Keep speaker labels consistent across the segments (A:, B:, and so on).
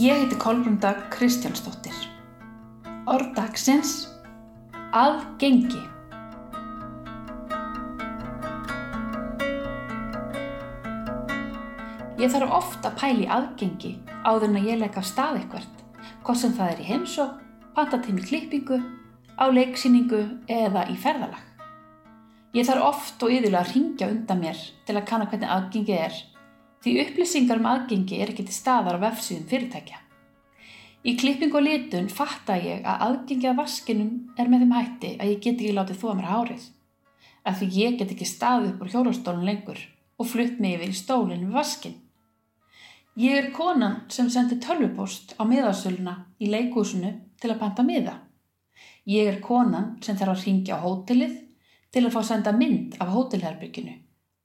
A: Ég heiti Kolbrunda Kristjánsdóttir. Orð dagsins aðgengi. Ég þarf ofta að pæli aðgengi áður en að ég legg af stað eitthvert, hvort sem það er í heimsók, pantatími klippingu, á leiksýningu eða í ferðalag. Ég þarf oft og yðurlega að ringja undan mér til að kanna hvernig aðgengi er, því upplýsingar um aðgengi er ekki til staðar á vefsíðum fyrirtækja. Í klippingu og litun fatta ég að aðgengi að vaskinum er með þeim hætti að ég get ekki látið þóa mér hárið, af því ég get ekki staðið upp úr hjólastólun lengur og flutt mig yfir í stólinn við vaskin. Ég er konan sem sendi tölvupost á miðasöluna í leikúsinu til að panta miða. Ég er konan sem þarf að ringja á hótelið til að fá að senda mynd af hótelherbygginu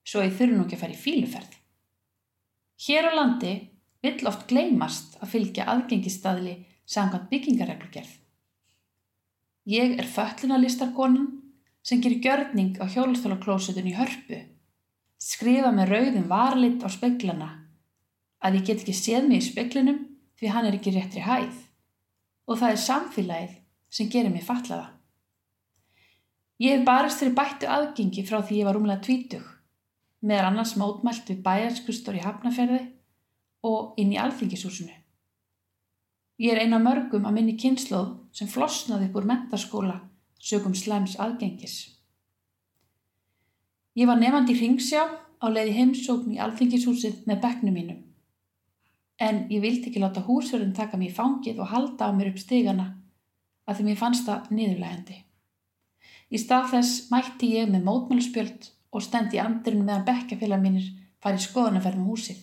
A: svo ég þurfi nú ekki að fara í fíluferð. Hér á landi vill oft gleymast að fylgja aðgengistaðli samkvæmt byggingareglugerð. Ég er föllunarlistarkonan sem gerir gjörning á hjólastólaklósetun í hörpu, skrifa með rauðum varlit á speglana að ég get ekki séð mig í speklinum því hann er ekki réttri hæð og það er samfélagið sem gerir mig fatlaða. Ég hef barist fyrir bættu aðgengi frá því ég var umlega tvítug, meðan annars mótmælt við bæjarskustor í Hafnaferði og inn í alþingisúsinu. Ég er eina mörgum að minni kynsloð sem flosnaði upp úr mentarskóla sögum slæms aðgengis. Ég var nefandi í Ringsjá á leiði heimsókn í alþingisúsið með bekknum mínum en ég vildi ekki láta húsverðin taka mér í fangið og halda á mér upp stigana að því mér fannst það niðurlegandi. Í stað þess mætti ég með mótmálspjöld og stendi andirinn meðan bekkjafélag mínir fari skoðanaferð með húsið.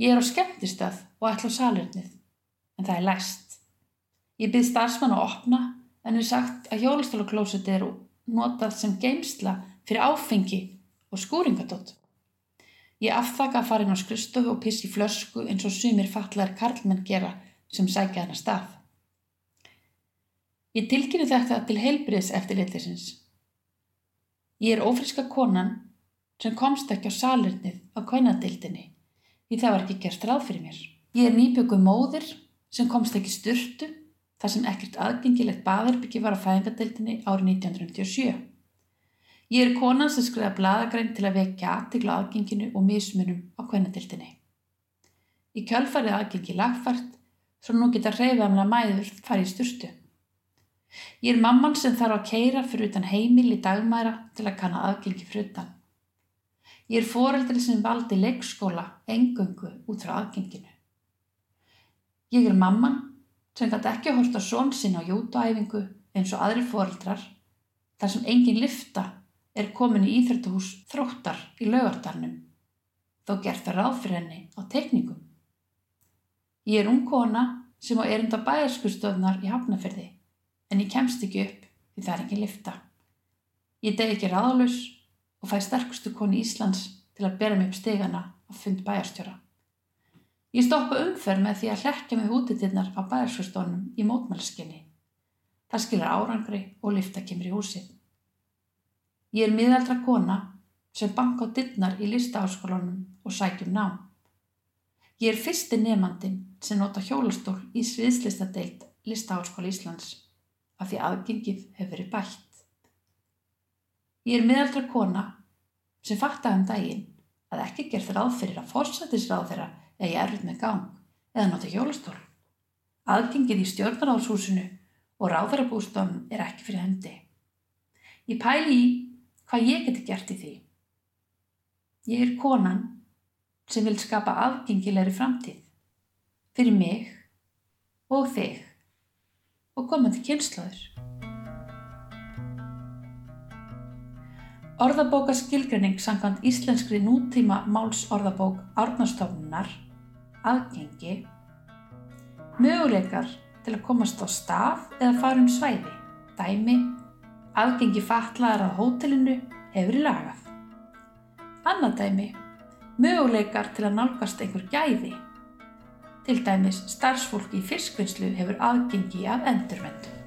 A: Ég er á skemmtistað og ætla á salurnið, en það er læst. Ég byrð starfsmann að opna en er sagt að hjólastálaklóset er notað sem geimsla fyrir áfengi og skúringadótt. Ég afþakka að fara inn á skristofu og pissi flösku eins og sumir fallar karlmenn gera sem sækja hana stað. Ég tilkynni þetta til heilbriðs eftir litlisins. Ég er ofriska konan sem komst ekki á salirnið á kvænadildinni því það var ekki gert ráð fyrir mér. Ég er nýbjöku móðir sem komst ekki styrtu þar sem ekkert aðgengilegt baðherbyggi var á fæðingadildinni árið 1997. Ég er konan sem skriða bladagrein til að vekja aðtikla aðgenginu og mismunum á kvennadildinni. Í kjölfarið aðgengi lagfært, svo nú geta reyðamla mæður farið í styrstu. Ég er mamman sem þarf að keira fyrir utan heimil í dagmæra til að kanna aðgengi fyrir utan. Ég er foreldri sem valdi leikskóla engöngu út frá aðgenginu. Ég er mamman sem gæti ekki að horta són sinna á jútuæfingu eins og aðri foreldrar þar sem engin lifta er komin í Íþrættuhús þróttar í laugardarnum, þó gert það ráð fyrir henni á tekningum. Ég er ung kona sem á erinda bæjarskustöðnar í hafnaferði, en ég kemst ekki upp því það er ekki lifta. Ég deg ekki ráðalus og fæ sterkustu koni Íslands til að bera mig upp stegana á fund bæjarstjóra. Ég stoppa umferð með því að hlekja mig útitinnar á bæjarskustónum í mótmælskinni. Það skilur árangri og lifta kemur í húsið. Ég er miðaldra kona sem banka á dittnar í listaháskólanum og sækjum nám. Ég er fyrsti nefnandin sem nota hjólastól í sviðslistadeild listaháskóla Íslands af því aðgengið hefur verið bætt. Ég er miðaldra kona sem fatta um daginn að ekki gerð ráð fyrir að fórsættisráð þeirra eða ég erfið með gang eða nota hjólastól. Aðgengið í stjórnaráðshúsinu og ráðarabústofnum er ekki fyrir hendi. Ég pæli í hvað ég geti gert í því. Ég er konan sem vil skapa afgengilegri framtíð fyrir mig og þig og komandi kynnslóður. Orðabóka skilgrinning sangant íslenskri nútíma máls orðabók árnastofnunar, aðgengi, möguleikar til að komast á stað eða fara um svæði, dæmi, Aðgengi fatlaðar að hótelinu hefur í lagað. Annað dæmi, möguleikar til að nálgast einhver gæði. Til dæmis starfsfólki í fiskvinnslu hefur aðgengi að endurvendu.